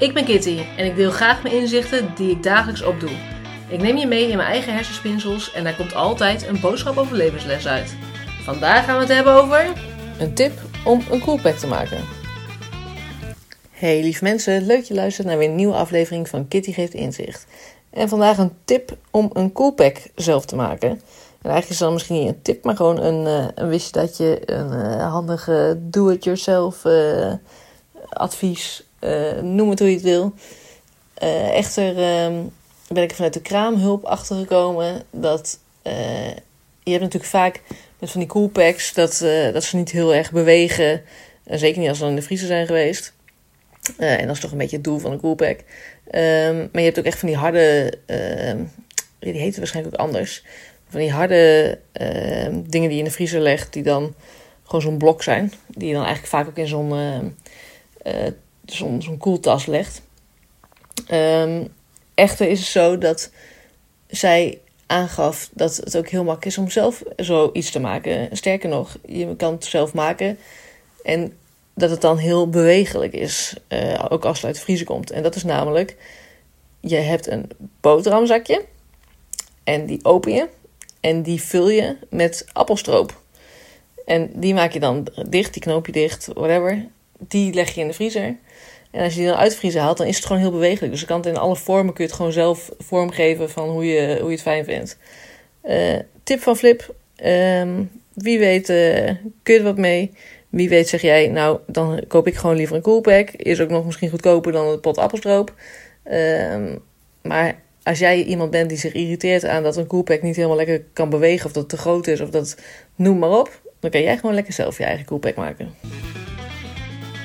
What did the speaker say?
Ik ben Kitty en ik deel graag mijn inzichten die ik dagelijks opdoe. Ik neem je mee in mijn eigen hersenspinsels en daar komt altijd een boodschap over levensles uit. Vandaag gaan we het hebben over... Een tip om een coolpack te maken. Hey lieve mensen, leuk je luistert naar weer een nieuwe aflevering van Kitty Geeft Inzicht. En vandaag een tip om een coolpack zelf te maken. En eigenlijk is dan misschien niet een tip, maar gewoon een, uh, een wist dat je een uh, handige do-it-yourself uh, advies, noem het hoe je het wil. echter ehm, ben ik vanuit de kraamhulp achtergekomen dat je hebt natuurlijk vaak met van die coolpacks dat, dat ze niet heel erg bewegen. zeker niet als ze in de vriezer zijn geweest. en dat is toch een beetje het doel van een coolpack. Um, maar je hebt ook echt van die harde, uh, die heten waarschijnlijk ook anders. Van die harde dingen die je in de vriezer legt, die dan gewoon zo'n blok zijn. Die je dan eigenlijk vaak ook in zo'n zo'n koeltas legt. Um, echter is het zo dat zij aangaf dat het ook heel makkelijk is om zelf zoiets te maken. Sterker nog, je kan het zelf maken. En dat het dan heel bewegelijk is, uh, ook als het uit de vriezer komt. En dat is namelijk, je hebt een boterhamzakje en die open je en die vul je met appelstroop. En die maak je dan dicht, die knoop je dicht, whatever. Die leg je in de vriezer. En als je die dan uit de vriezer haalt, dan is het gewoon heel bewegelijk. Dus je kan het in alle vormen, kun je het gewoon zelf vormgeven van hoe je, hoe je het fijn vindt. Uh, tip van Flip, um, wie weet uh, kun je er wat mee. Wie weet zeg jij, nou, dan koop ik gewoon liever een coolpack. Is ook nog misschien goedkoper dan een pot appelstroop. Um, maar als jij iemand bent die zich irriteert aan dat een coolpack niet helemaal lekker kan bewegen... of dat het te groot is of dat, noem maar op... dan kan jij gewoon lekker zelf je eigen coolpack maken.